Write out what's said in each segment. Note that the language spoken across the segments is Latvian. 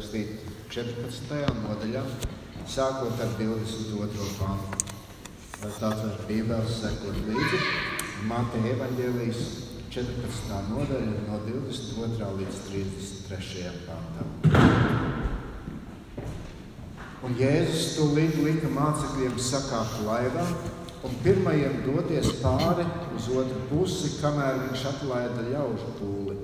Rakstīt 14. nodaļā, sākot ar 22. pantu. Varat atvērt Bībeles, sekot līdzi. Mateja evaņģēlijas 14. nodaļa no 22. līdz 33. pantam. Un Jēzus tūlīt lika mācekļiem sakāt laivā un pirmajiem doties pāri uz otru pusi, kamēr viņš atlaida ļaužu pūli.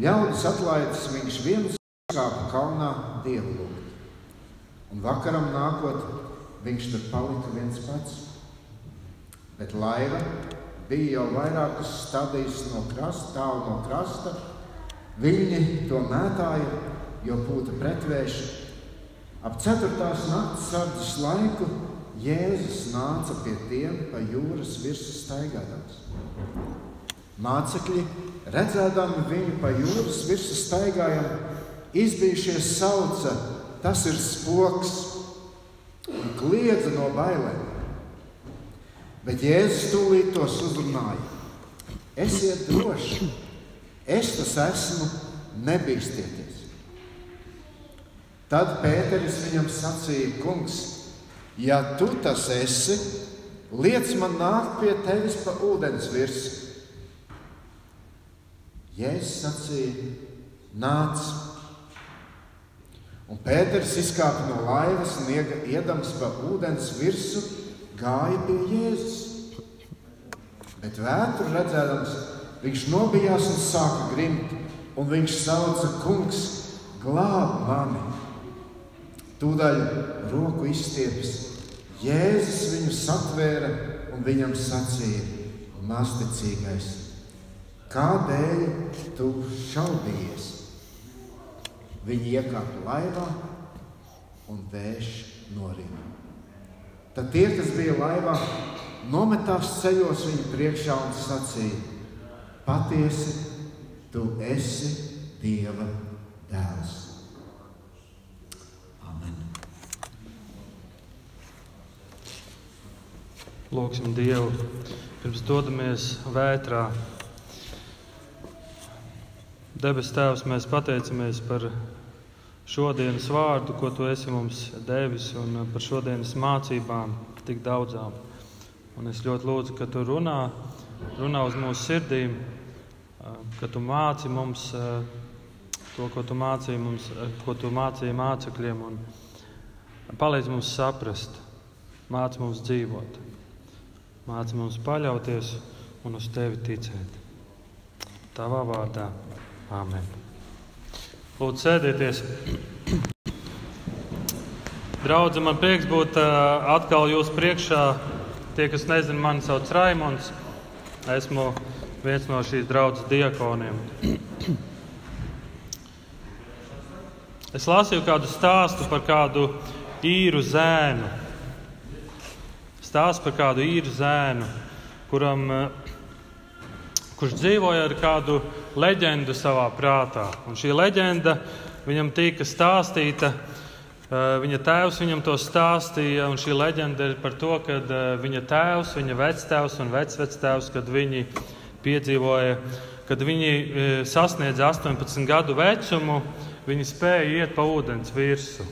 Ļaudis atlaides viņš viens kāpa kalnā dievu lūgt. Un vakaram nākot, viņš tur palika viens pats. Bet laiva bija jau vairākas stadijas no krasta, tālu no krasta. Viņi to mētāja, jo būtu pretvējuši. Ap ceturtās naktas sardzes laiku Jēzus nāca pie tiem pa jūras virsmu staigādams. Mācekļi, redzēdami viņu pa jūras virsmu staigājam, izbijušies sauca, tas ir spoks, un kliedza no bailēm. Bet Jēzus tūlīt tos uzrunāja. Esiet droši, es tas esmu, nebīsties. Tad Pēteris viņam sacīja, kungs, ja tu tas esi, liec man nākt pie tevis pa ūdens virsmu. Jēzus sacīja, nāc. Un Pēters izkāpa no laivas un iedams pa ūdens virsmu, gāja pie Jēzus. Bet vētru redzēdams, viņš nobijās un sāka grimt, un viņš sauca, kungs, glāb mani! Tūdaļ roku izstiepis. Jēzus viņu satvēra un viņam sacīja: Masticīgais, kādēļ tu šaubījies? Viņi iekāpa laivā un vējš norima. Tad tie, kas bija laivā, nometās ceļos viņa priekšā un sacīja: Patiesi, tu esi Dieva dēls. Lūksim Dievu, pirms dodamies vētrā. Debes Tēvs, mēs pateicamies par šodienas vārdu, ko Tu esi mums devis, un par šodienas mācībām, tik daudzām. Un es ļoti lūdzu, ka Tu runā, runā uz mūsu sirdīm, ka Tu māci mums to, ko Tu mācīji mums, ko Tu mācīji mācekļiem, un palīdz mums saprast, māci mums dzīvot. Māci mums paļauties un uz tevi ticēt. Tavā vārdā Āmen. Lūdzu, sēdieties. Draudzi, man prieks būt uh, atkal jūsu priekšā. Tie, kas nezina, mani sauc Raimons. Esmu viens no šīs draudzes diakoniem. Es lasīju kādu stāstu par kādu īru zēnu stāsts par kādu īru zēnu, kuram, eh, kurš dzīvoja ar kādu leģendu savā prātā. Un šī leģenda viņam tika stāstīta. Eh, viņa tēvs viņam to stāstīja, un šī leģenda ir par to, ka eh, viņa tēvs, viņa vectēvs un vecvectēvs, kad viņi piedzīvoja, kad viņi sasniedza 18 gadu vecumu, viņi spēja iet pa ūdens virsmu.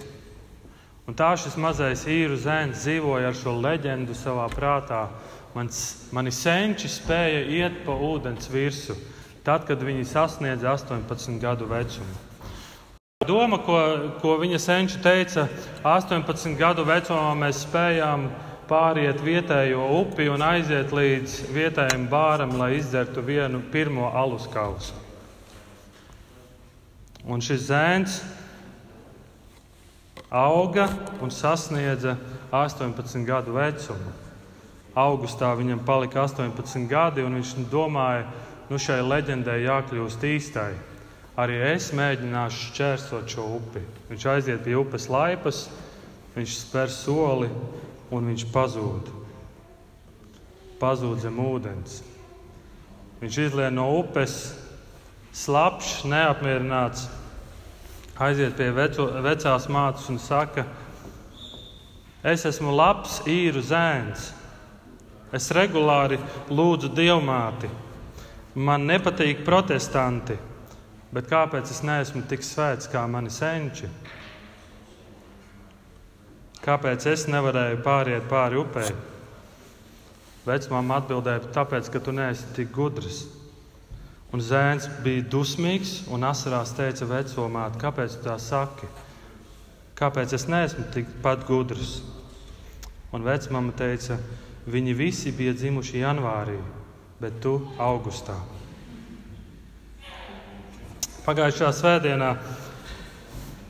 Un tā šis mazais īru zēns dzīvoja ar šo leģendu savā prātā. Mans, mani senči spēja iet pa ūdens virsmu, tad, kad viņi sasniedza 18 gadu vecumu. Doma, ko, ko viņa senči teica, 18 gadu vecumā mēs spējām pāriet vietējo upi un aiziet līdz vietējiem bāram, lai izdzertu vienu pirmo alus kausu. Un šis zēns auga un sasniedza 18 gadu vecumu. Augustā viņam palika 18 gadi, un viņš domāja, nu šai leģendai jākļūst īstai. Arī es mēģināšu šķērsot šo upi. Viņš aiziet pie upes laipas, viņš spēr soli un viņš pazūd. Pazūd zem ūdens. Viņš izlien no upes, slapjš, neapmierināts, aiziet pie veco, vecās mātes un saka, es esmu labs īru zēns. Es regulāri lūdzu dievmāti. Man nepatīk protestanti. Bet kāpēc es neesmu tik svēts kā mani senči? Kāpēc es nevarēju pāriet pāri upei? Vecmāma atbildēja, tāpēc, ka tu neesi tik gudrs. Un zēns bija dusmīgs un asarās teica vecumāte, kāpēc tu tā saki? Kāpēc es neesmu tikpat gudrs? Un vecmāma teica, viņi visi bija dzimuši janvārī, bet tu augustā. Pagājušā svētdienā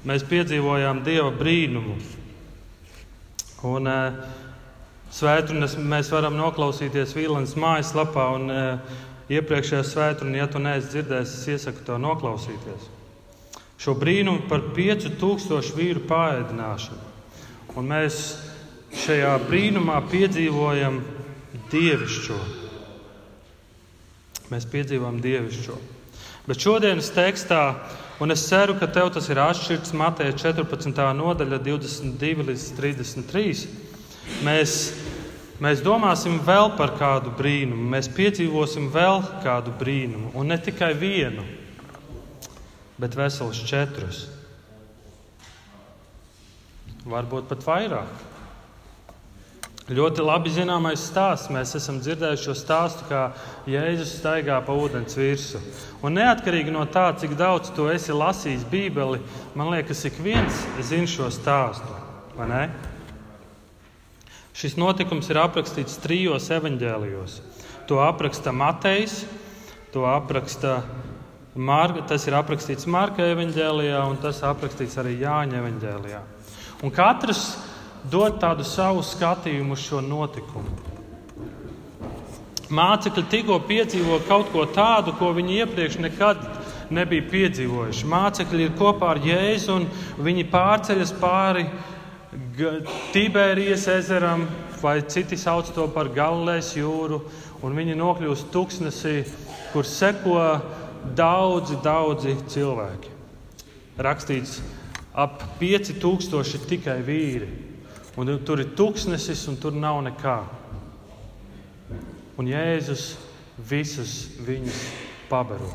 mēs piedzīvojām Dieva brīnumu. Un, uh, Svētrunas mēs varam noklausīties Vīlānas mājaslapā. Un, uh, iepriekšējā svētdienā, ja tu neesi dzirdējis, es iesaku to noklausīties. Šo brīnumu par 5000 vīru pāēdināšanu. Un mēs šajā brīnumā piedzīvojam dievišķo. Mēs piedzīvojam dievišķo. Bet šodienas tekstā, un es ceru, ka tev tas ir atšķirts Mateja 14. nodaļa, 22 līdz 33, mēs, mēs domāsim vēl par kādu brīnumu, mēs piedzīvosim vēl kādu brīnumu, un ne tikai vienu, bet veselus četrus. Varbūt pat vairāk. Ļoti labi zināmais stāsts. Mēs esam dzirdējuši šo stāstu, kā Jēzus staigā pa ūdens virsmu. Un neatkarīgi no tā, cik daudz tu esi lasījis Bībeli, man liekas, ik viens zina šo stāstu. Šis notikums ir aprakstīts trijos evaņģēlijos. To apraksta Matejs, to apraksta Marka, tas ir aprakstīts Marka evaņģēlijā, un tas aprakstīts arī Jāņa evaņģēlijā. Un katrs dot tādu savu skatījumu uz šo notikumu. Mācekļi tikko piedzīvo kaut ko tādu, ko viņi iepriekš nekad nebija piedzīvojuši. Mācekļi ir kopā ar Jēzu un viņi pārceļas pāri Tibērijas ezeram, vai citi sauc to par Galilejas jūru, un viņi nokļūst tuksnesī, kur seko daudzi, daudzi cilvēki. Rakstīts, ap 5000 tikai vīri. Un tur ir tuksnesis, un tur nav nekā. Un Jēzus visus viņus pabaro.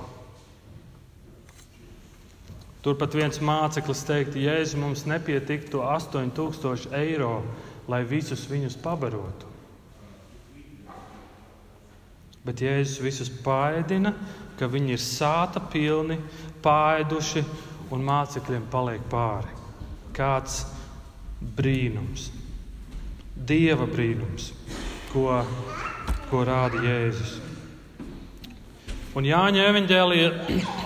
Turpat viens māceklis teikt, Jēzus mums nepietiktu 8000 eiro, lai visus viņus pabarotu. Bet Jēzus visus paēdina, ka viņi ir sāta pilni, pāēduši un mācekļiem paliek pāri. Kāds brīnums, Dieva brīnums, ko, ko rāda Jēzus. Un Jāņa evanģēlija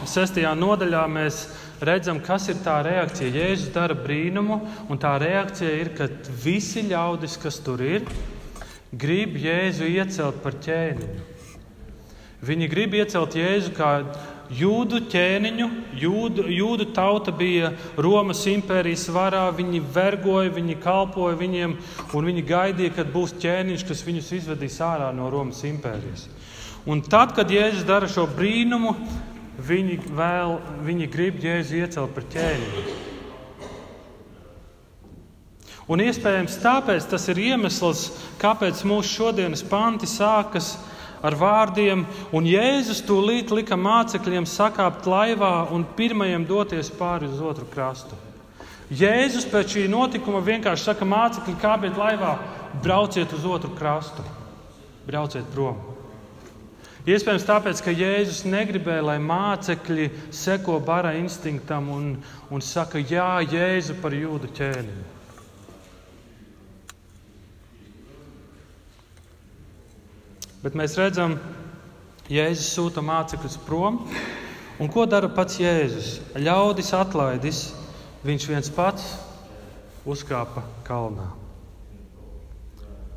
6. nodaļā mēs redzam, kas ir tā reakcija. Jēzus dara brīnumu, un tā reakcija ir, ka visi ļaudis, kas tur ir, grib Jēzu iecelt par ķēniņu. Viņi grib iecelt Jēzu kā jūdu ķēniņu. Jūdu, jūdu tauta bija Romas impērijas varā, viņi vergoja, viņi kalpoja viņiem, un viņi gaidīja, kad būs ķēniņš, kas viņus izvedīs ārā no Romas impērijas. Un tad, kad Jēzus dara šo brīnumu, viņi, vēl, viņi grib Jēzu iecelt par ķēniņu. Un iespējams tāpēc tas ir iemesls, kāpēc mūsu šodienas panti sākas ar vārdiem, un Jēzus tūlīt lika mācekļiem sakāpt laivā un pirmajiem doties pāri uz otru krastu. Jēzus pēc šī notikuma vienkārši saka, mācekļi, kāpiet laivā, brauciet uz otru krastu, brauciet prom. Iespējams, tāpēc, ka Jēzus negribēja, lai mācekļi seko bara instinktam un, un saka, Jā, Jēzu par jūdu ķēniņu. Bet mēs redzam, Jēzus sūta mācekļus prom. Un ko dara pats Jēzus? Ļaudis atlaidis, viņš viens pats uzkāpa kalnā.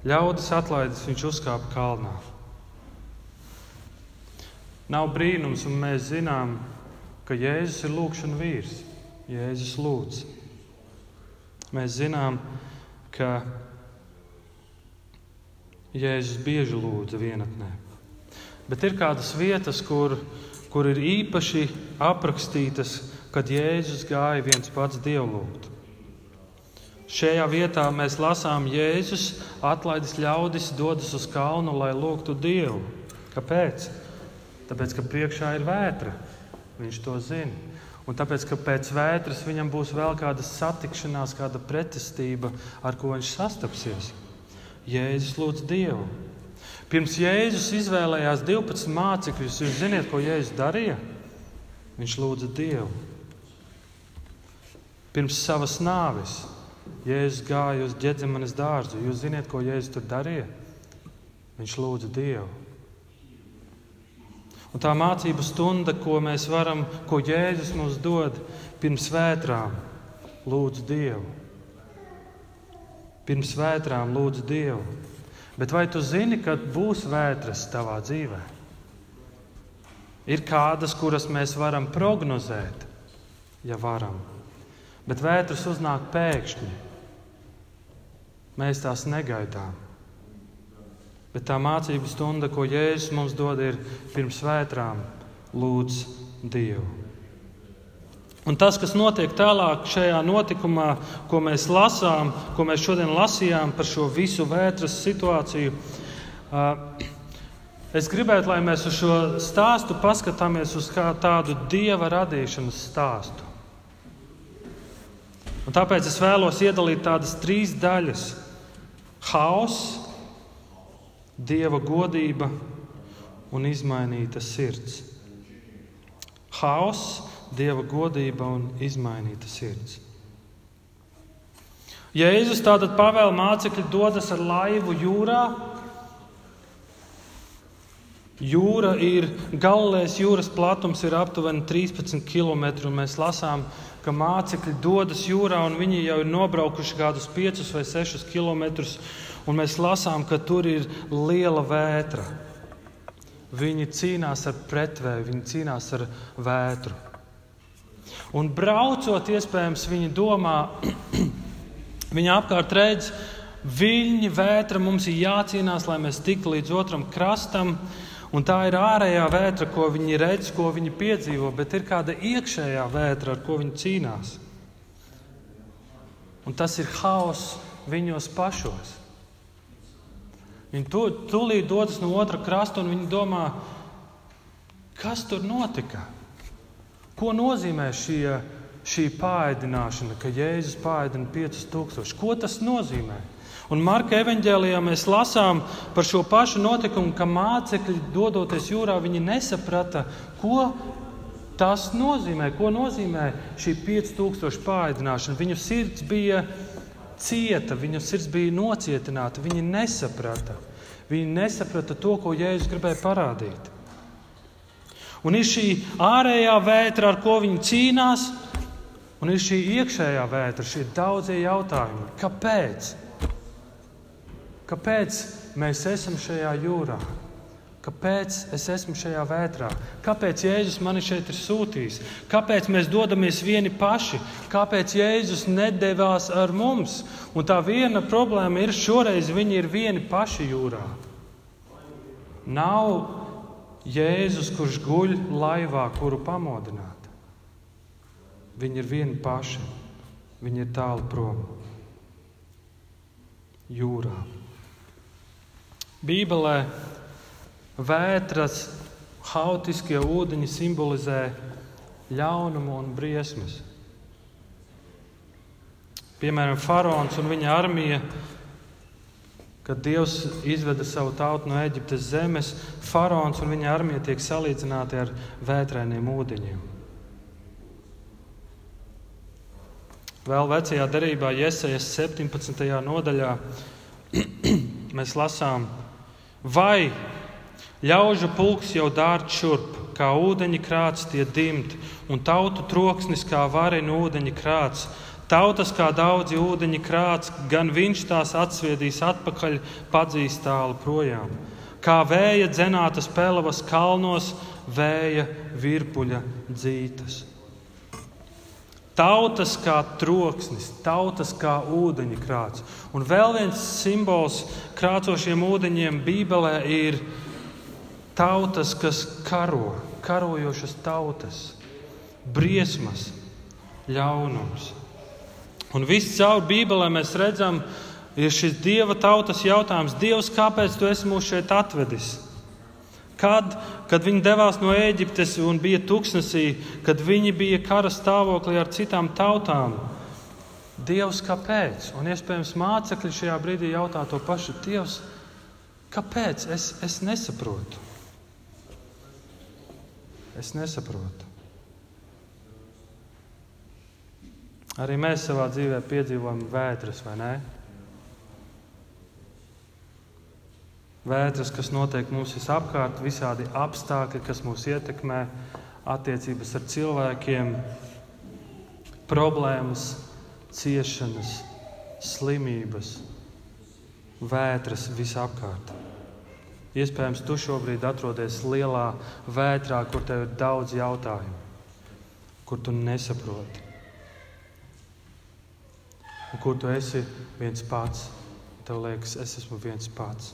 Ļaudis atlaidis, viņš uzkāpa kalnā. Nav brīnums, un mēs zinām, ka Jēzus ir lūkšanas vīrs. Jēzus lūdz. Mēs zinām, ka Jēzus bieži lūdza vienatnē. Bet ir kādas vietas, kur, kur ir īpaši aprakstītas, kad Jēzus gāja viens pats dievlūgt. Šajā vietā mēs lasām, Jēzus atlaidis ļaudis, dodas uz kalnu, lai lūgtu Dievu. Kāpēc? Tāpēc, ka priekšā ir vētra. Viņš to zina. Un tāpēc, ka pēc vētras viņam būs vēl kāda satikšanās, kāda pretestība, ar ko viņš sastapsies. Jēzus lūdz Dievu. Pirms Jēzus izvēlējās 12 mācekļus, jūs zināt, ko Jēzus darīja? Viņš lūdza Dievu. Pirms savas nāves Jēzus gāja uz ģedzemanes dārzu. Jūs zināt, ko Jēzus tur darīja? Viņš lūdza Dievu. Un tā mācību stunda, ko mēs varam, ko Jēzus mums dod pirms vētrām, lūdzu Dievu. Pirms vētrām lūdzu Dievu. Bet vai tu zini, kad būs vētras tavā dzīvē? Ir kādas, kuras mēs varam prognozēt, ja varam. Bet vētras uznāk pēkšņi. Mēs tās negaidām. Bet tā mācību stunda, ko Jēzus mums dod, ir pirms vētrām lūdz Dievu. Un tas, kas notiek tālāk šajā notikumā, ko mēs lasām, ko mēs šodien lasījām par šo visu vētras situāciju, es gribētu, lai mēs uz šo stāstu paskatāmies uz kā tādu dieva radīšanas stāstu. Un tāpēc es vēlos iedalīt tādas trīs daļas - hauss, dieva godība un izmainīta sirds. Hauss, dieva godība un izmainīta sirds. Jēzus tātad pavēla mācekļi dodas ar laivu jūrā. Jūra ir Galilejas jūras platums, ir aptuveni 13 km. Mēs lasām, ka mācekļi dodas jūrā un viņi jau ir nobraukuši kādus 5 vai 6 km mēs lasām, ka tur ir liela vētra. Viņi cīnās ar pretvēju, viņi cīnās ar vētru. Un braucot, iespējams, viņi domā, viņi apkārt redz, viļņi, vētra, mums ir jācīnās, lai mēs tiktu līdz otram krastam. Un tā ir ārējā vētra, ko viņi redz, ko viņi piedzīvo, bet ir kāda iekšējā vētra, ar ko viņi cīnās. Un tas ir haoss viņos pašos. Viņi to, tūlīt dodas no otra krasta un viņi domā, kas tur notika? Ko nozīmē šie, šī pāēdināšana, ka Jēzus pāēdina 5000? Ko tas nozīmē? Un Marka evanģēlijā mēs lasām par šo pašu notikumu, ka mācekļi, dodoties jūrā, viņi nesaprata, ko tas nozīmē, ko nozīmē šī 5000 pāēdināšana. Viņu sirds bija cieta, viņu sirds bija nocietināta. Viņi nesaprata. Viņi nesaprata to, ko Jēzus gribēja parādīt. Un ir šī ārējā vētra, ar ko viņi cīnās, un ir šī iekšējā vētra, šie daudzie jautājumi. Kāpēc? Kāpēc mēs esam šajā jūrā? Kāpēc es esmu šajā vētrā? Kāpēc Jēzus mani šeit ir sūtījis? Kāpēc mēs dodamies vieni paši? Kāpēc Jēzus nedavās ar mums? Un tā viena problēma ir, šoreiz viņi ir vieni paši jūrā. Nav Jēzus, kurš guļ laivā, kuru pamodināt. Viņi ir vieni paši. Viņi ir tālu prom jūrā. Bībelē Vētras, haotiskie ūdeņi simbolizē ļaunumu un briesmas. Piemēram, faraons un viņa armija, kad Dievs izveda savu tautu no Eģiptes zemes, faraons un viņa armija tiek salīdzināti ar vētrainiem ūdeņiem. Vēl vecajā derībā, Iesaijas 17. nodaļā, mēs lasām, vai Ļaužu pulks jau dārts šurp, kā ūdeņa krāts tie dimt, un tautu troksnis kā varenu ūdeņa krāts. Tautas kā daudzi ūdeņa krāts, gan viņš tās atsviedīs atpakaļ, padzīs tālu projām. Kā vēja dzenātas pelavas kalnos, vēja virpuļa dzītas. Tautas kā troksnis, tautas kā ūdeņa krāts. Un vēl viens simbols krācošiem ūdeņiem Bībelē ir Tautas, kas karo, karojošas tautas, briesmas, ļaunums. Un viss caur Bībelē mēs redzam, ir šis Dieva tautas jautājums. Dievs, kāpēc tu esi mūs šeit atvedis? Kad, kad viņi devās no Ēģiptes un bija tuksnesī, kad viņi bija kara stāvoklī ar citām tautām. Dievs, kāpēc? Un iespējams mācekļi šajā brīdī jautā to pašu. Dievs, kāpēc? Es, es nesaprotu. Es nesaprotu. Arī mēs savā dzīvē piedzīvojam vētras, vai ne? Vētras, kas notiek mums visapkārt, visādi apstākļi, kas mūs ietekmē, attiecības ar cilvēkiem, problēmas, ciešanas, slimības, vētras visapkārt. Iespējams, tu šobrīd atrodies lielā vētrā, kur tev ir daudz jautājumu, kur tu nesaproti, un kur tu esi viens pats. Tev liekas, es esmu viens pats.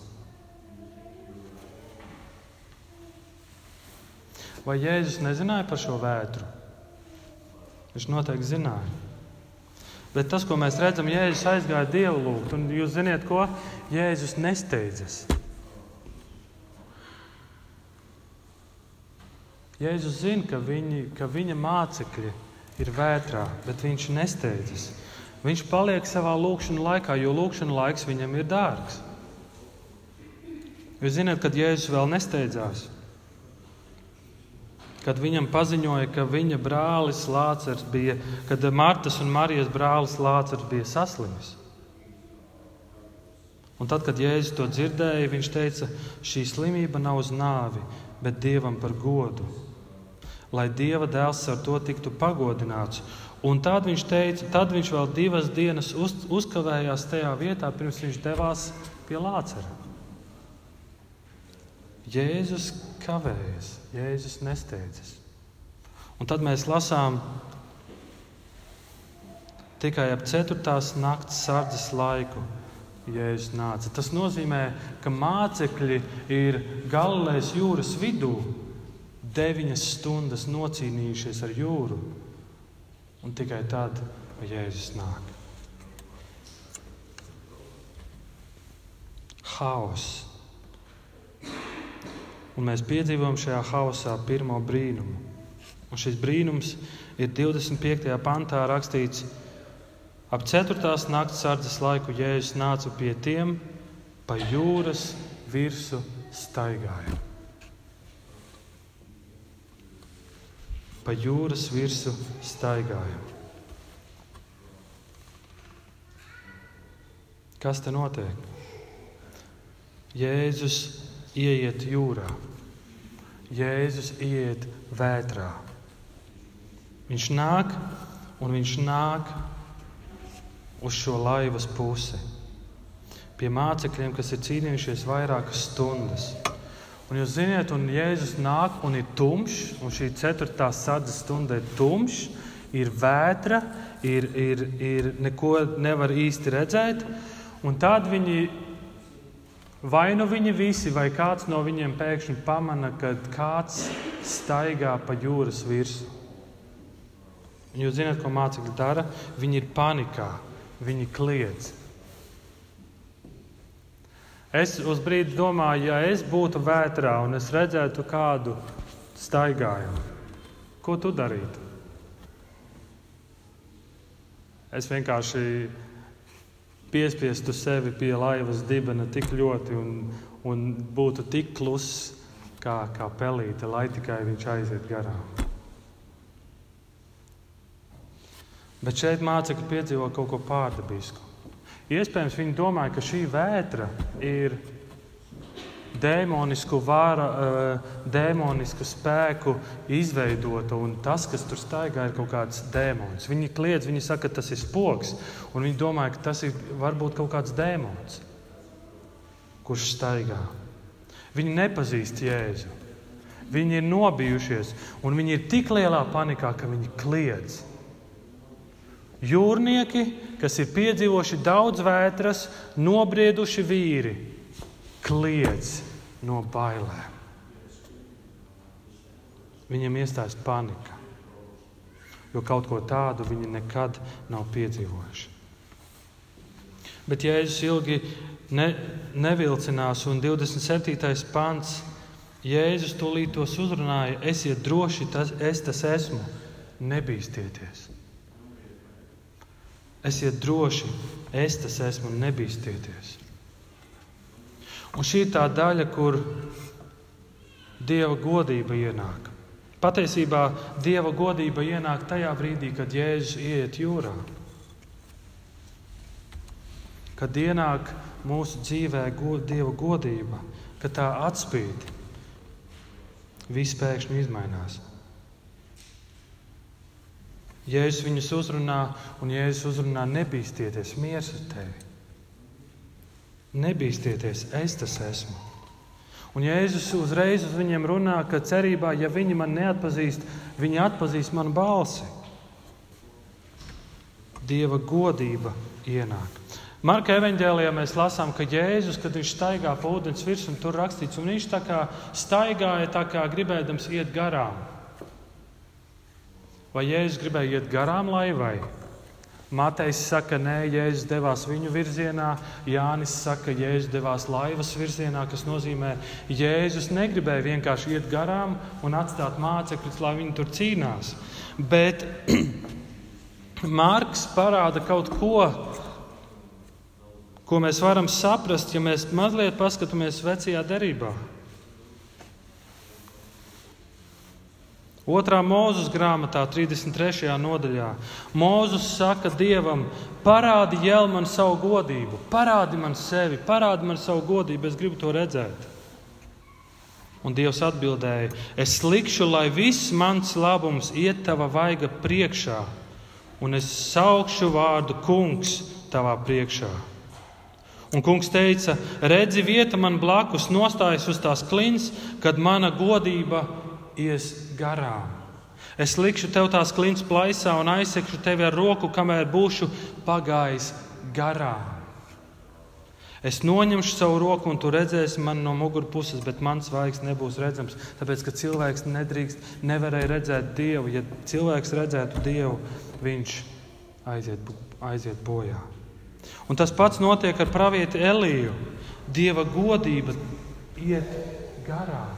Vai Jēzus nezināja par šo vētru? Viņš noteikti zināja. Bet tas, ko mēs redzam, Jēzus aizgāja Dievu lūgt, un jūs zināt, ko Jēzus nesteidzas. Jēzus zina, ka, viņi, ka viņa mācekļi ir vētrā, bet viņš nesteidzas. Viņš paliek savā lūkšanā laikā, jo lūkšanas laiks viņam ir dārgs. Jūs zināt, kad Jēzus vēl nesteidzās, kad viņam paziņoja, ka viņa brālis Lācars bija, kad Martas un Marijas brālis Lācars bija saslimis. Un tad, kad Jēzus to dzirdēja, viņš teica, šī slimība nav uz nāvi, bet dievam par godu. Lai dieva dēls ar to tiktu pagodināts. Un tad viņš teica, tad viņš vēl divas dienas uz, uzkavējās tajā vietā, pirms viņš devās pie Lācara. Jēzus kavējas, Jēzus nesteidzas. Un tad mēs lasām tikai ap 4. nakts sardzes laiku. Jēzus nāca. Tas nozīmē, ka mācekļi ir Galilejas jūras vidū deviņas stundas nocīnījušies ar jūru. Un tikai tad Jēzus nāk. Haoss un mēs piedzīvojam šajā haosā pirmo brīnumu. Un šis brīnums ir 25. pantā rakstīts, ap 4. naktas sardzes laiku Jēzus nāca pie tiem, pa jūras virsmu staigāja. Pa jūras virsmu staigāja. Kas te notiek? Jēzus ieiet jūrā. Jēzus iet vētrā. Viņš nāk un viņš nāk uz šo laivas pusi. Pie mācekļiem, kas ir cīnījušies vairākas stundas. Un jūs zināt, un Jēzus nāk un ir tumšs, un šī ceturtā sadzes stunda ir tumšs, ir vētra, ir, ir, ir neko nevar īsti redzēt. Un tad viņi Vai nu viņi visi, vai kāds no viņiem pēkšņi pamana, kad kāds staigā pa jūras virsmu. Jūs zināt, ko mācekļi dara? Viņi ir panikā, viņi kliedz. Es uz brīdi domāju, ja es būtu vētrā un es redzētu kādu staigājumu, ko tu darītu? Es vienkārši piespiestu sevi pie laivas dibena tik ļoti un, un būtu tik kluss kā, kā pelīte, lai tikai viņš aiziet garām. Bet šeit mācekļi piedzīvo kaut ko pārdabisku. Iespējams, viņi domāja, ka šī vētra ir dēmonisku vāra, eh, dēmonisku spēku izveidota, un tas, kas tur staigā, ir kaut kāds dēmons. Viņi kliedz, viņi saka, ka tas ir spoks, un viņi domā, ka tas ir varbūt kaut kāds dēmons, kurš staigā. Viņi nepazīst Jēzu. Viņi ir nobijušies, un viņi ir tik lielā panikā, ka viņi kliedz. Jūrnieki, kas ir piedzīvojuši daudz vētras, nobrieduši vīri, kliedz no bailēm. Viņam iestājas panika, jo kaut ko tādu viņi nekad nav piedzīvojuši. Bet Jēzus ilgi ne, nevilcinās, un 27. pants Jēzus to līdz uzrunāja: Esiet droši, tas, es tas esmu, nebīsties. Esiet droši, es tas esmu, nebīsties. Un šī ir tā daļa, kur Dieva godība ienāk. Patiesībā Dieva godība ienāk tajā brīdī, kad Jēzus iet jūrā. Kad ienāk mūsu dzīvē go, Dieva godība, kad tā atspīd, viss pēkšņi izmainās. Jēzus viņus uzrunā, un Jēzus uzrunā nebīsties, miers ar tevi. Nebīsties, es tas esmu. Un Jēzus uzreiz uz viņiem runā, ka cerībā, ja viņi man neatpazīst, viņi atpazīs manu balsi. Dieva godība ienāk. Marka evanģēlijā mēs lasām, ka Jēzus, kad viņš staigā pa ūdens virsmu, tur rakstīts, un viņš tā kā staigāja, tā kā gribēdams iet garām. Vai Jēzus gribēja iet garām laivai? Matejs saka, nē, Jēzus devās viņu virzienā, Jānis saka, Jēzus devās laivas virzienā, kas nozīmē, Jēzus negribēja vienkārši iet garām un atstāt mācekļus, lai viņi tur cīnās. Bet Mārks parāda kaut ko, ko mēs varam saprast, ja mēs mazliet paskatāmies vecajā derībā. Otrā mūzes grāmatā, 33. nodaļā, Mūzes saka Dievam, parādi jau man savu godību, parādi man sevi, parādi man savu godību, es gribu to redzēt. Un Dievs atbildēja, es likšu, lai viss mans labums iet tava vaiga priekšā, un es saukšu vārdu kungs tavā priekšā. Un kungs teica, redzi, vieta man blakus nostājas uz tās klints, kad mana godība ies garām. Es likšu tev tās klints plaisā un aizsekšu tevi ar roku, kamēr būšu pagājis garām. Es noņemšu savu roku, un tu redzēsi mani no mugurpuses, bet mans vaigs nebūs redzams. Tāpēc, ka cilvēks nedrīkst, nevarēja redzēt Dievu. Ja cilvēks redzētu Dievu, viņš aiziet, aiziet bojā. Un tas pats notiek ar pravieti Eliju. Dieva godība iet garām.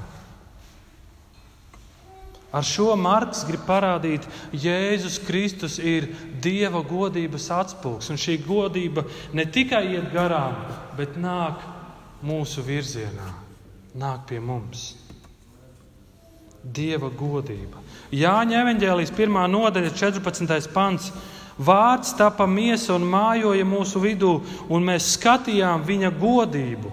Ar šo Marks grib parādīt, ka Jēzus Kristus ir Dieva godības atspūgs. Un šī godība ne tikai iet garām, bet nāk mūsu virzienā, nāk pie mums. Dieva godība. Jāņa evanģēlijas 1. nodaļa, 14. pants. Vārds tapa miesa un mājoja mūsu vidū, un mēs skatījām viņa godību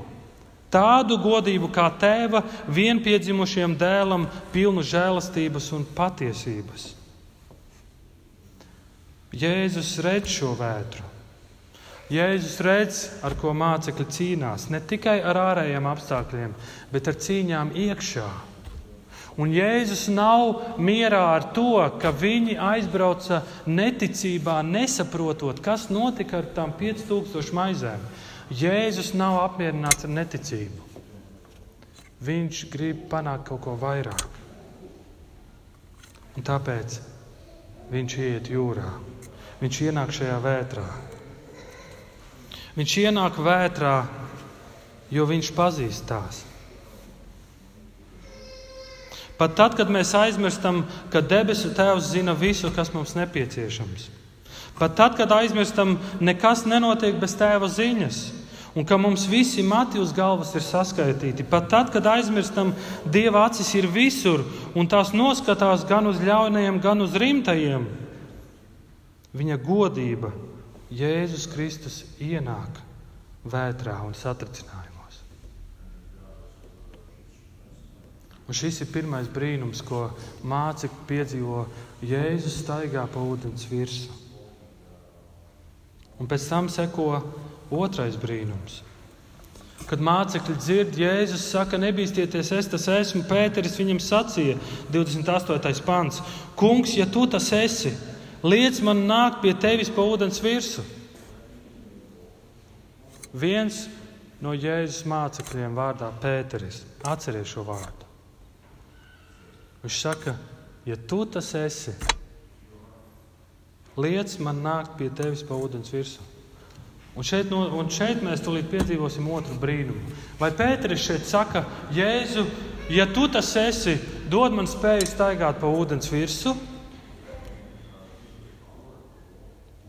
Tādu godību kā tēva vienpiedzimušiem dēlam, pilnu žēlastības un patiesības. Jēzus redz šo vētru. Jēzus redz, ar ko mācekļi cīnās. Ne tikai ar ārējiem apstākļiem, bet ar cīņām iekšā. Un Jēzus nav mierā ar to, ka viņi aizbrauca neticībā, nesaprotot, kas notika ar tām 5000 maizēm. Jēzus nav apmierināts ar neticību. Viņš grib panākt kaut ko vairāk. Un tāpēc viņš iet jūrā. Viņš ienāk šajā vētrā. Viņš ienāk vētrā, jo viņš pazīst tās. Pat tad, kad mēs aizmirstam, ka debesu Tēvs zina visu, kas mums nepieciešams. Pat tad, kad aizmirstam, nekas nenotiek bez Tēva ziņas un ka mums visi mati uz galvas ir saskaitīti. Pat tad, kad aizmirstam, Dieva acis ir visur, un tās noskatās gan uz ļaunajiem, gan uz rimtajiem. Viņa godība, Jēzus Kristus, ienāk vētrā un satricinājumos. Un šis ir pirmais brīnums, ko mācekļi piedzīvo. Jēzus staigā pa ūdens virsmu. Un pēc tam seko Otrais brīnums. Kad mācekļi dzird, Jēzus saka, nebīsties, es tas esmu. Pēteris viņam sacīja, 28. pāns: Kungs, ja tu tas esi, liec man nākt pie tevis pa ūdens virsmu. Viens no Jēzus mācekļiem vārdā Pēteris. Atcerieties šo vārdu. Viņš saka, ja tu tas esi, liec man nākt pie tevis pa ūdens virsmu. Un šeit, un šeit mēs tulīt piedzīvosim otru brīnumu. Vai Pēteris šeit saka, Jēzu, ja tu tas esi, dod man spēju staigāt pa ūdens virsmu.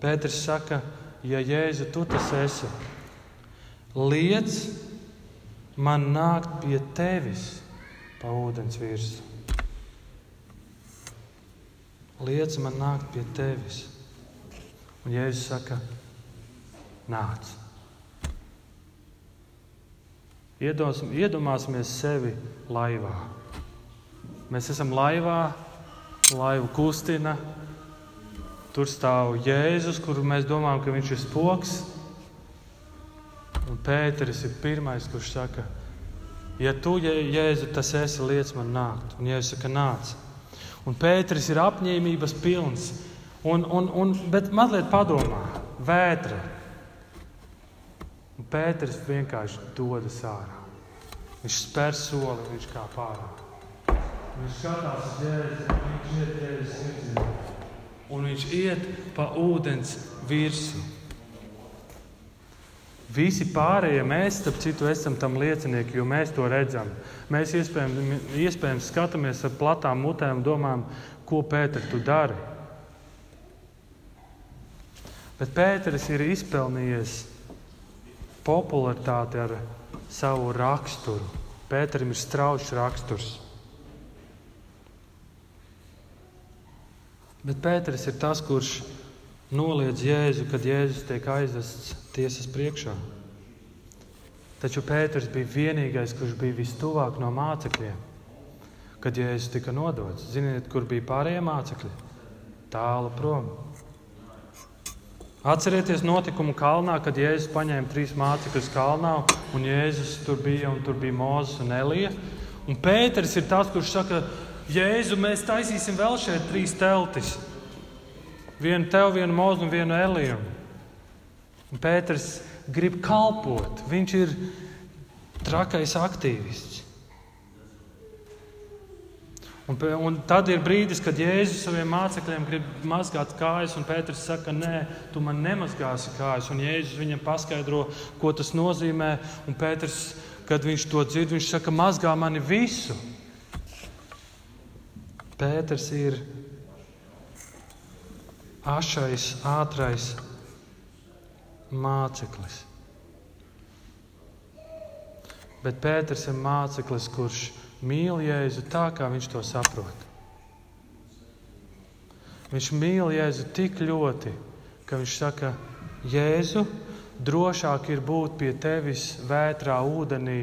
Pēters saka, ja Jēzu tu tas esi, liec man nākt pie tevis pa ūdens virsmu. Liec man nākt pie tevis. Un Jēzus saka, nāc. Iedos, iedomāsimies sevi laivā. Mēs esam laivā, laiva kustina. Tur stāv Jēzus, kuru mēs domājam, ka viņš ir spoks. Un Pēteris ir pirmais, kurš saka, ja tu, Jēzu, tas esi, liec man nākt. Un Jēzus saka, nāc. Un Pēteris ir apņēmības pilns Un, un, un, bet mazliet padomā, vētra. Un Pēters vienkārši dodas ārā. Viņš spēr soli, viņš kā pārā. Viņš skatās uz jēzu, viņš iet jēzus virzienā. Un viņš iet pa ūdens virsmu. Visi pārējie mēs, starp citu, esam tam liecinieki, jo mēs to redzam. Mēs iespējams, iespējams skatāmies ar platām mutēm un domājam, ko Pēter tu dari. Bet Pēters ir izpelnījies popularitāti ar savu raksturu. Pēterim ir strauji raksturs. Bet Pēters ir tas, kurš noliedz Jēzu, kad Jēzus tiek aizvests tiesas priekšā. Taču Pēters bija vienīgais, kurš bija vistuvāk no mācekļiem, kad Jēzus tika nodots. Ziniet, kur bija pārējie mācekļi? Tālu prom. Atcerieties notikumu kalnā, kad Jēzus paņēma trīs mācekļus kalnā, un Jēzus tur bija, un tur bija Mozus un Elija. Un Pēters ir tas, kurš saka, Jēzu, mēs taisīsim vēl šeit trīs teltis. Vienu tev, vienu Mozu un vienu Eliju. Un Pēters grib kalpot, viņš ir trakais aktīvists. Un, un tad ir brīdis, kad Jēzus saviem mācekļiem grib mazgāt kājas, un Pēters saka, nē, tu man nemazgāsi kājas. Un Jēzus viņam paskaidro, ko tas nozīmē. Un Pēters, kad viņš to dzird, viņš saka, mazgā mani visu. Pēters ir ašais, ātrais māceklis. Bet Pēters ir māceklis, kurš ir mīl Jēzu tā, kā viņš to saprot. Viņš mīl Jēzu tik ļoti, ka viņš saka, Jēzu, drošāk ir būt pie tevis vētrā ūdenī,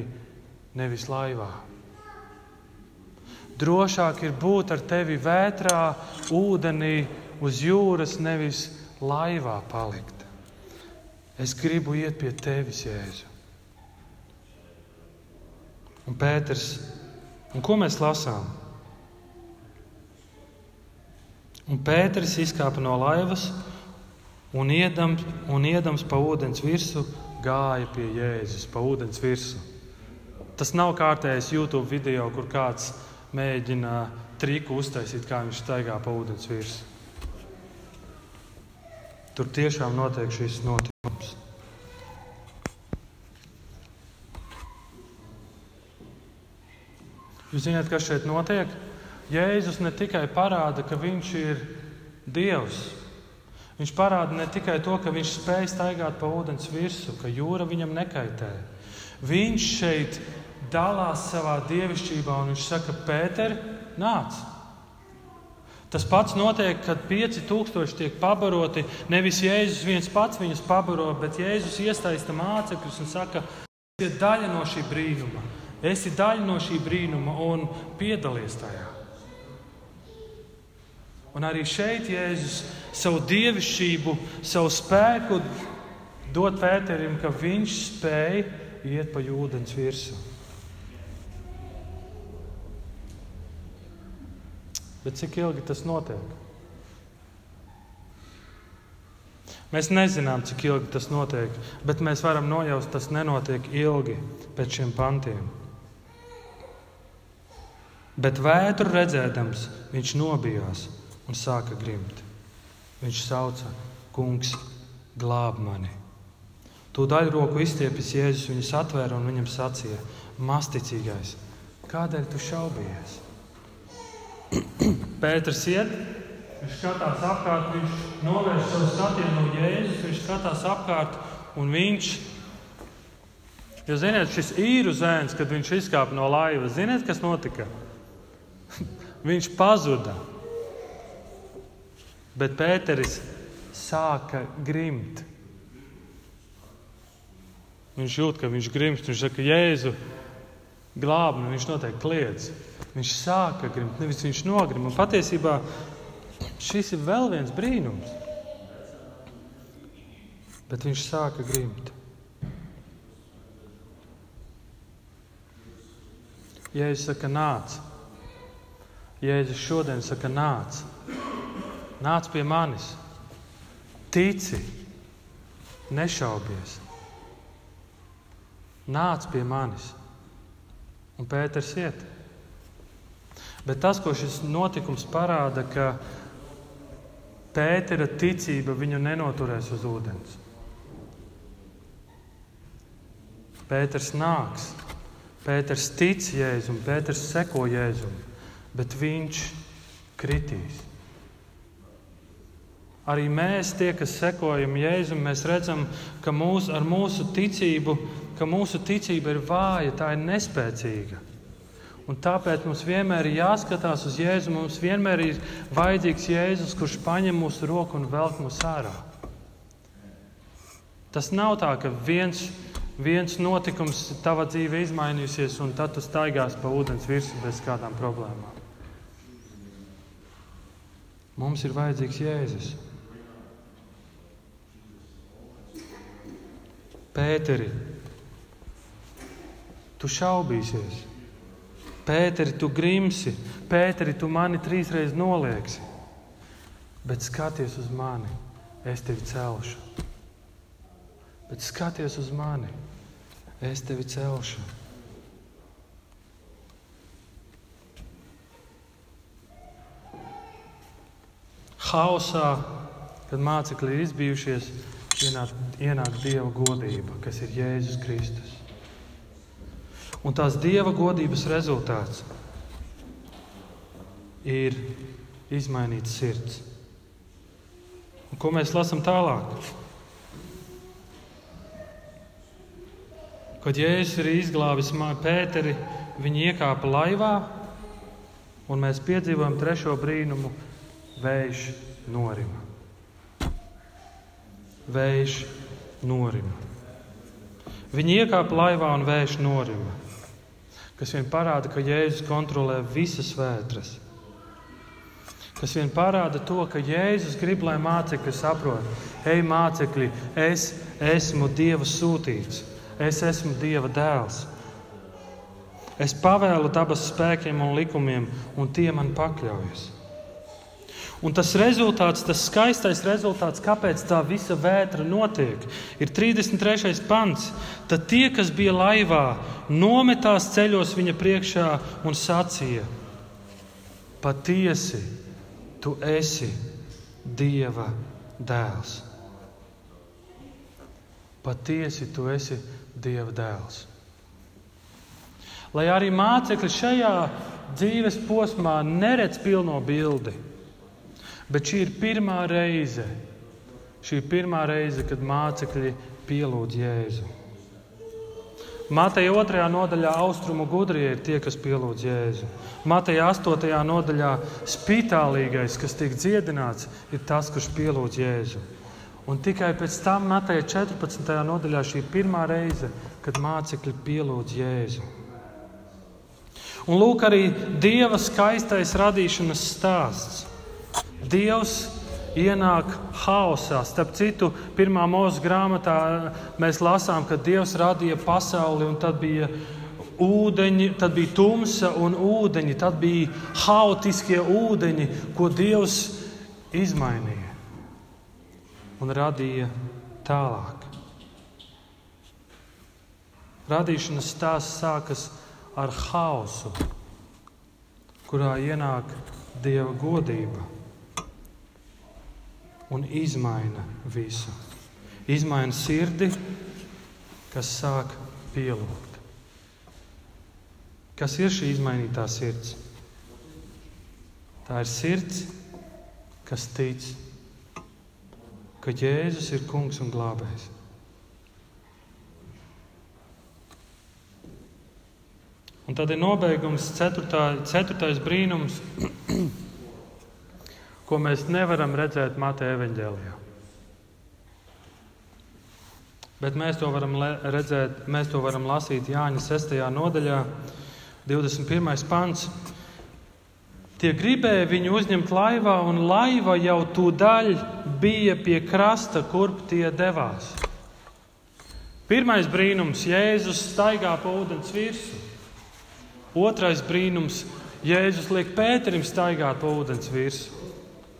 nevis laivā. Drošāk ir būt ar tevi vētrā ūdenī uz jūras, nevis laivā palikt. Es gribu iet pie tevis, Jēzu. Un Pēters Un ko mēs lasām? Un Pēters izkāpa no laivas un iedams, un iedams pa ūdens virsmu gāja pie Jēzus, pa ūdens virsmu. Tas nav kārtējs YouTube video, kur kāds mēģina triku uztaisīt, kā viņš staigā pa ūdens virsmu. Tur tiešām notiek šis notikums. Jūs zināt, kas šeit notiek? Jēzus ne tikai parāda, ka viņš ir Dievs. Viņš parāda ne tikai to, ka viņš spēj staigāt pa ūdens virsmu, ka jūra viņam nekaitē. Viņš šeit dalās savā dievišķībā un viņš saka, Pēter, nāc! Tas pats notiek, kad 5000 tiek pabaroti. Nevis Jēzus viens pats viņus pabaro, bet Jēzus iesaista mācekļus un saka, ir daļa no šī brīnuma. Esi daļa no šī brīnuma un piedalies tajā. Un arī šeit Jēzus savu dievišķību, savu spēku dod Pēterim, ka viņš spēja iet pa ūdens virsmu. Bet cik ilgi tas notiek? Mēs nezinām, cik ilgi tas notiek, bet mēs varam nojaust, tas nenotiek ilgi pēc šiem pantiem. Bet vētru redzēdams, viņš nobijās un sāka grimt. Viņš sauca: Kungs, glāb mani! Tūdaļ roku izstiepis Jēzus viņus atvēra un viņam sacīja: Masticīgais, Kādēļ tu šaubies? Pēters iet, viņš skatās apkārt, viņš novērš savu skatienu no Jēzus, viņš skatās apkārt un viņš. Jo, ziniet, šis īru zēns, kad viņš izkāpa no laivas, ziniet, kas notika? Viņš pazuda. Bet Pēteris sāka grimt. Viņš jūt, ka viņš grimst. Viņš saka, Jēzu, glāb, un viņš noteikti kliedz. Viņš sāka grimt, nevis viņš nogrim. Un patiesībā šis ir vēl viens brīnums. Bet viņš sāka grimt. Jēzus saka, nāc. Jēzus šodien saka, nāc. Nāc pie manis. Tici, nešaubies. Nāc pie manis. Un Pēters iet. Bet tas, ko šis notikums parāda, ka Pētera ticība viņu nenoturēs uz ūdens. Pēters nāks, Pēters tic Jēzum, Pēters seko Jēzum, bet viņš kritīs. Arī mēs, tie, kas sekojam Jēzum, mēs redzam, ka mūs, ar mūsu ticību ka mūsu ticība ir vāja, tā ir nespēcīga. Un tāpēc mums vienmēr ir jāskatās uz Jēzu. Mums vienmēr ir vajadzīgs Jēzus, kurš paņem mūsu roku un velk mūs ārā. Tas nav tā, ka viens, viens notikums tavā dzīvē izmainīsies, un tad tu staigās pa ūdens virsmu bez kādām problēmām. Mums ir vajadzīgs Jēzus. Pēteri, tu šaubīsies. Pēteri, tu grimsi, Pēteri, tu mani trīsreiz nolieksi. Bet skaties uz mani, es tevi celšu. Bet skaties uz mani, es tevi celšu. Hausā, kad mācekļi ir izbijušies, ienāk, ienāk Dieva godība, kas ir Jēzus Kristus. Un tās dieva godības rezultāts ir izmainīts sirds. Un ko mēs lasām tālāk? Kad Jēzus ir izglābis Pēteri, viņi iekāpa laivā, un mēs piedzīvojam trešo brīnumu - vējš norima. Vējš norima. Viņi iekāpa laivā un vējš norima kas vien parāda, ka Jēzus kontrolē visas vētras. Kas vien parāda to, ka Jēzus grib, lai mācekļi saprot, ej, mācekļi, es esmu Dieva sūtīts, es esmu Dieva dēls. Es pavēlu dabas spēkiem un likumiem, un tie man pakļaujas. Un tas rezultāts, tas skaistais rezultāts, kāpēc tā visa vētra notiek, ir 33. pants. Tad tie, kas bija laivā, nometās ceļos viņa priekšā un sacīja: Patiesi, tu esi Dieva dēls. Patiesi, tu esi Dieva dēls. Lai arī mācekļi šajā dzīves posmā neredz pilno bildi Bet šī ir pirmā reize, šī ir pirmā reize kad mācekļi pielūdz Jēzu. Mateja 2. nodaļā austrumu gudrie ir tie, kas pielūdz Jēzu. Mateja 8. nodaļā spitālīgais, kas tiek dziedināts, ir tas, kurš pielūdz Jēzu. Un tikai pēc tam Mateja 14. nodaļā šī ir pirmā reize, kad mācekļi pielūdz Jēzu. Un lūk, arī Dieva skaistais radīšanas stāsts. Dievs ienāk haosā. Starp citu, pirmā mūža grāmatā mēs lasām, ka Dievs radīja pasauli un tad bija ūdeņi, tad bija tumsa un ūdeņi, tad bija haotiskie ūdeņi, ko Dievs izmainīja un radīja tālāk. Radīšanas stāsts sākas ar haosu, kurā ienāk Dieva godība un izmaina visu. Izmaina sirdi, kas sāk pielūgt. Kas ir šī izmainītā sirds? Tā ir sirds, kas tic, ka Jēzus ir kungs un glābējs. Un tad ir nobeigums, ceturtā, ceturtais brīnums, ko mēs nevaram redzēt Mateja evaņģēlijā. Bet mēs to varam redzēt, mēs to varam lasīt Jāņa 6. nodaļā, 21. pants. Tie gribēja viņu uzņemt laivā, un laiva jau tūdaļ bija pie krasta, kurp tie devās. Pirmais brīnums - Jēzus staigā pa ūdens virsmu. Otrais brīnums - Jēzus liek Pēterim staigāt pa ūdens virsmu.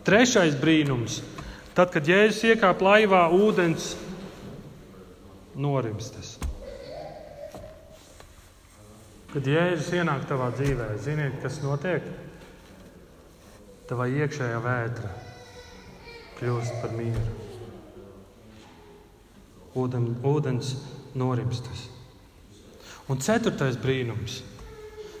Trešais brīnums - tad, kad Jēzus iekāp laivā, ūdens norimstas. Kad Jēzus ienāk tavā dzīvē, ziniet, kas notiek? Tavā iekšējā vētra kļūst par mieru. Ūden, ūdens norimstas. Un ceturtais brīnums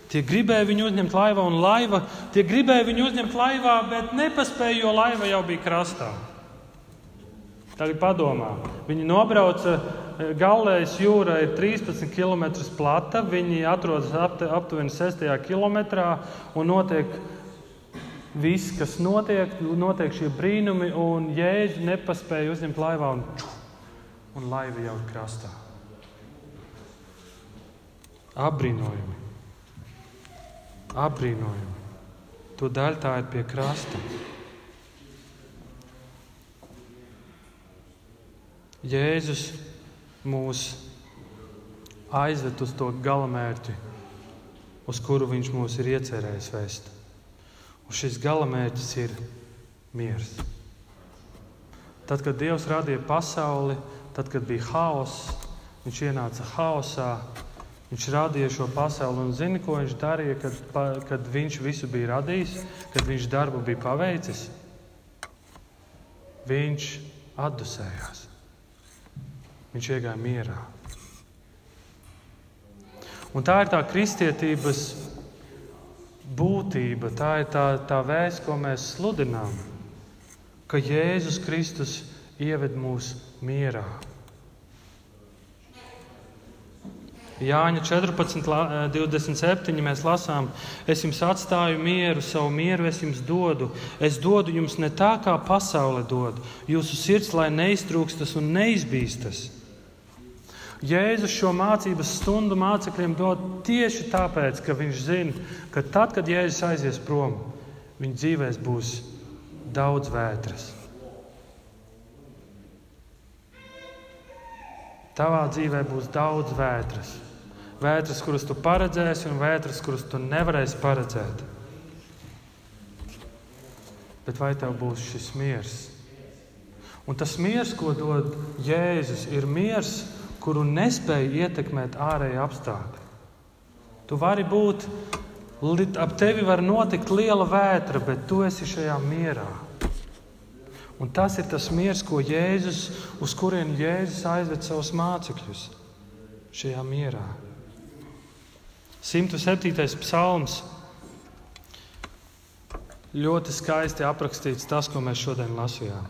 Tie gribēja viņu uzņemt laivā, un laiva, tie gribēja viņu uzņemt laivā, bet nepaspēja, jo laiva jau bija krastā. Tagad padomā, viņi nobrauca eh, Galējas jūra, ir 13 km plata. Viņi atrodas aptuveni 6 km un notiek viss, kas notiek, notiek šie brīnumi, un jēži nepaspēja uzņemt laivā, un, un laiva jau ir krastā. Apbrīnojami apbrīnojami. To daļa tā ir pie krasta. Jēzus mūs aizved uz to galamērķi, uz kuru viņš mūs ir iecerējis vest. Un šis galamērķis ir miers. Tad, kad Dievs radīja pasauli, tad, kad bija haoss, viņš ienāca haosā, Viņš radīja šo pasauli un zina, ko viņš darīja, kad, kad viņš visu bija radījis, kad viņš darbu bija paveicis. Viņš atdusējās. Viņš iegāja mierā. Un tā ir tā kristietības būtība, tā ir tā, tā vēsts, ko mēs sludinām, ka Jēzus Kristus ieved mūs mierā. Jāņa 14, 27. Eh, mēs lasām, es jums atstāju mieru, savu mieru es jums dodu. Es dodu jums ne tā, kā pasaule dod. Jūsu sirds lai neiztrūkstas un neizbīstas. Jēzus šo mācības stundu mācekļiem dod tieši tāpēc, ka viņš zina, ka tad, kad Jēzus aizies prom, viņa dzīvēs būs daudz vētras. Tavā dzīvē būs daudz vētras vētras, kuras tu paredzēsi, un vētras, kuras tu nevarēsi paredzēt. Bet vai tev būs šis miers? Un tas miers, ko dod Jēzus, ir miers, kuru nespēja ietekmēt ārēji apstākļi. Tu vari būt, ap tevi var notikt liela vētra, bet tu esi šajā mierā. Un tas ir tas miers, ko Jēzus, uz kurien Jēzus aizved savus mācekļus šajā mierā. 107. psalms. Ļoti skaisti aprakstīts tas, ko mēs šodien lasījām.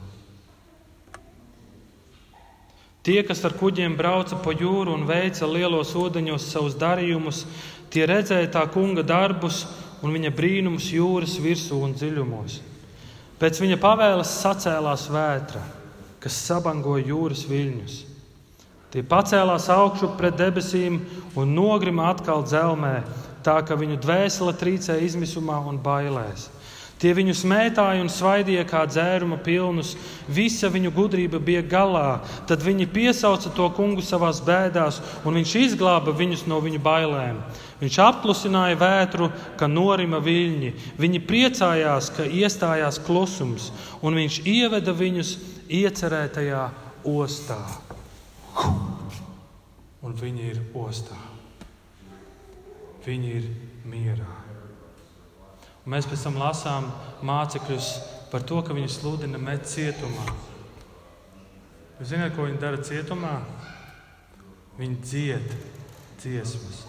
Tie, kas ar kuģiem brauca pa jūru un veica lielos ūdeņos savus darījumus, tie redzēja tā kunga darbus un viņa brīnumus jūras virsū un dziļumos. Pēc viņa pavēles sacēlās vētra, kas sabangoja jūras viļņus. Tie pacēlās augšu pret debesīm un nogrima atkal dzelmē, tā ka viņu dvēsele trīcē izmisumā un bailēs. Tie viņu smētāja un svaidīja kā dzēruma pilnus, visa viņu gudrība bija galā. Tad viņi piesauca to kungu savā bēdās, un viņš izglāba viņus no viņu bailēm. Viņš apklusināja vētru, ka norima viļņi. Viņi priecājās, ka iestājās klusums, un viņš ieveda viņus iecerētajā ostā un viņi ir ostā. Viņi ir mierā. Un mēs pēc tam lasām mācekļus par to, ka viņi sludina met cietumā. Jūs zināt, ko viņi dara cietumā? Viņi dzied dziesmas.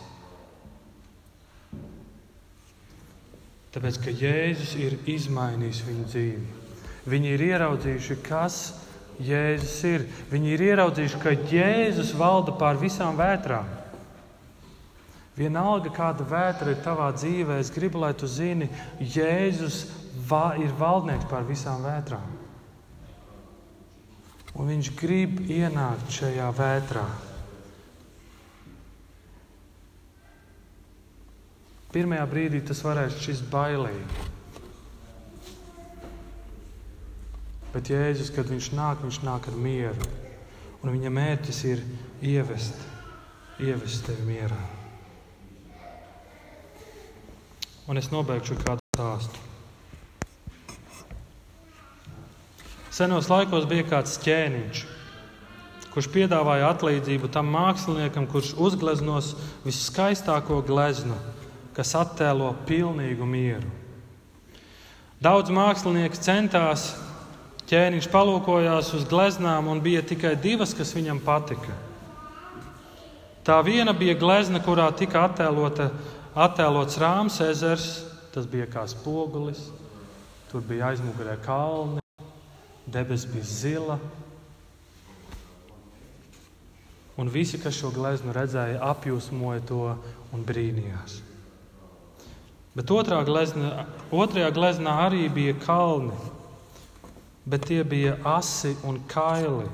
Tāpēc, ka Jēzus ir izmainījis viņu dzīvi. Viņi ir ieraudzījuši, kas Jēzus ir. Viņi ir ieraudzījuši, ka Jēzus valda pār visām vētrām. Vienalga, kāda vētra ir tavā dzīvē, es gribu, lai tu zini, Jēzus va ir valdnieks pār visām vētrām. Un viņš grib ienākt šajā vētrā. Pirmajā brīdī tas varēs šķist bailīgi. Bet Jēzus, kad viņš nāk, viņš nāk ar mieru. Un viņa mērķis ir ievest, ievest tevi mierā. Un es nobeigšu kādu stāstu. Senos laikos bija kāds ķēniņš, kurš piedāvāja atlīdzību tam māksliniekam, kurš uzgleznos viskaistāko gleznu kas attēlo pilnīgu mieru. Daudz mākslinieki centās, ķēniņš palūkojās uz gleznām, un bija tikai divas, kas viņam patika. Tā viena bija glezna, kurā tika attēlota, attēlots Rāmas ezers, tas bija kā spogulis, tur bija aizmugurē kalni, debesis bija zila. Un visi, kas šo gleznu redzēja, apjūsmoja to un brīnījās. Bet otrā glezna, otrajā gleznā arī bija kalni, bet tie bija asi un kaili.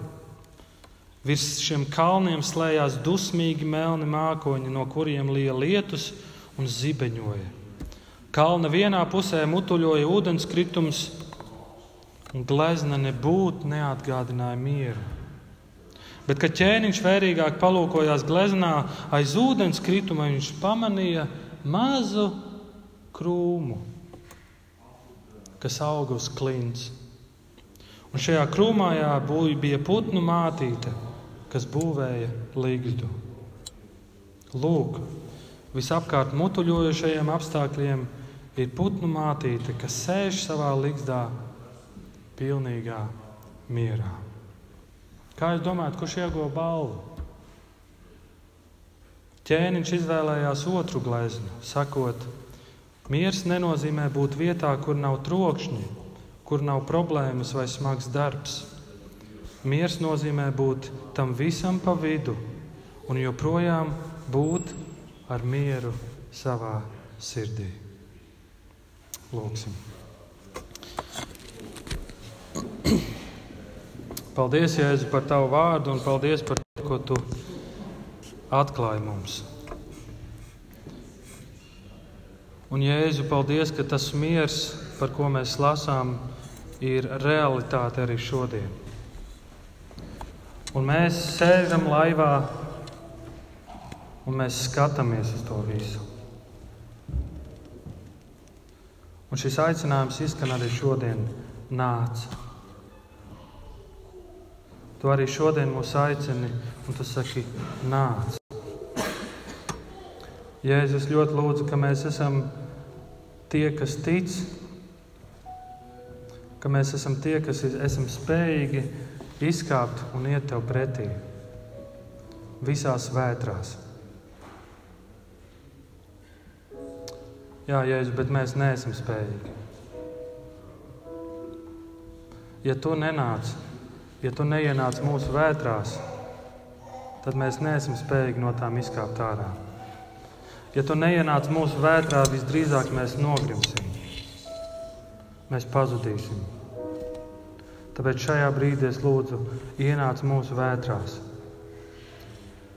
Virs šiem kalniem slēdzās dusmīgi melni mākoņi, no kuriem lija lietus un zibeņoja. Kalna vienā pusē mutuļoja ūdenskritums, un glezna nebūtu neatgādināja mieru. Bet, kad ķēniņš vērīgāk palūkojās gleznā, aiz ūdenskrituma viņš pamanīja mazu krūmu, kas auga uz klints. Un šajā krūmā bija putnu mātīte, kas būvēja līgstu. Lūk, visapkārt mutuļojošajiem apstākļiem ir putnu mātīte, kas sēž savā līgstā, pilnīgā mierā. Kā jūs domājat, kurš ieguva balvu? Ķēniņš izvēlējās otru gleznu, sakot, Miers nenozīmē būt vietā, kur nav trokšņi, kur nav problēmas vai smags darbs. Miers nozīmē būt tam visam pa vidu un joprojām būt ar mieru savā sirdī. Lūksim. Paldies, Jēzu, par tavu vārdu un paldies par to, ko tu atklāji mums. Un, Jēzu, paldies, ka tas miers, par ko mēs lasām, ir realitāte arī šodien. Un mēs sēžam laivā un mēs skatāmies uz to visu. Un šis aicinājums izskan arī šodien. Nāc! Tu arī šodien mūs aicini, un tu saki, nāc! Jēzus ļoti lūdzu, ka mēs esam tie, kas tic, ka mēs esam tie, kas esam spējīgi izkāpt un iet tev pretī visās vētrās. Jā, Jēzus, bet mēs neesam spējīgi. Ja tu nenāc, ja tu neienāc mūsu vētrās, tad mēs neesam spējīgi no tām izkāpt ārā. Ja tu neienāc mūsu vētrā, visdrīzāk mēs nogrimsim. Mēs pazudīsim. Tāpēc šajā brīdī es lūdzu, ienāc mūsu vētrās.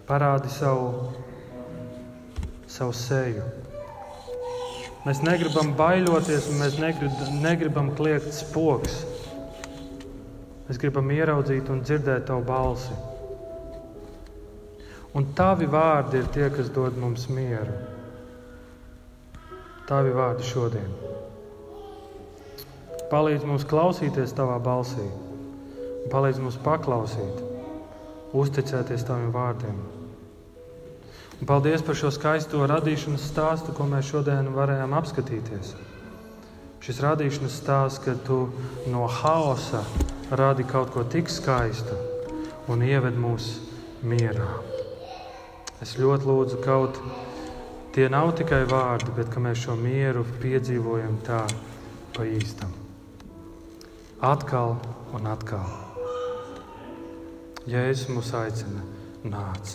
Parādi savu, savu seju. Mēs negribam baidoties, un mēs negrib, negribam kliegt spoks. Mēs gribam ieraudzīt un dzirdēt tavu balsi. Un tavi vārdi ir tie, kas dod mums mieru. Tavi vārdi šodien. Palīdz mums klausīties tavā balsī, palīdz mums paklausīt, uzticēties taviem vārdiem. Un paldies par šo skaisto radīšanas stāstu, ko mēs šodien varējām apskatīties. Šis radīšanas stāsts, kad tu no haosa radi kaut ko tik skaistu un ieved mūs mierā. Es ļoti lūdzu kaut tie nav tikai vārdi, bet ka mēs šo mieru piedzīvojam tā pa īstam. Atkal un atkal. Jēzus mūs aicina, nāc!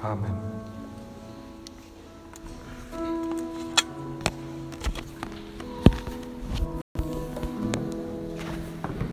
Amen!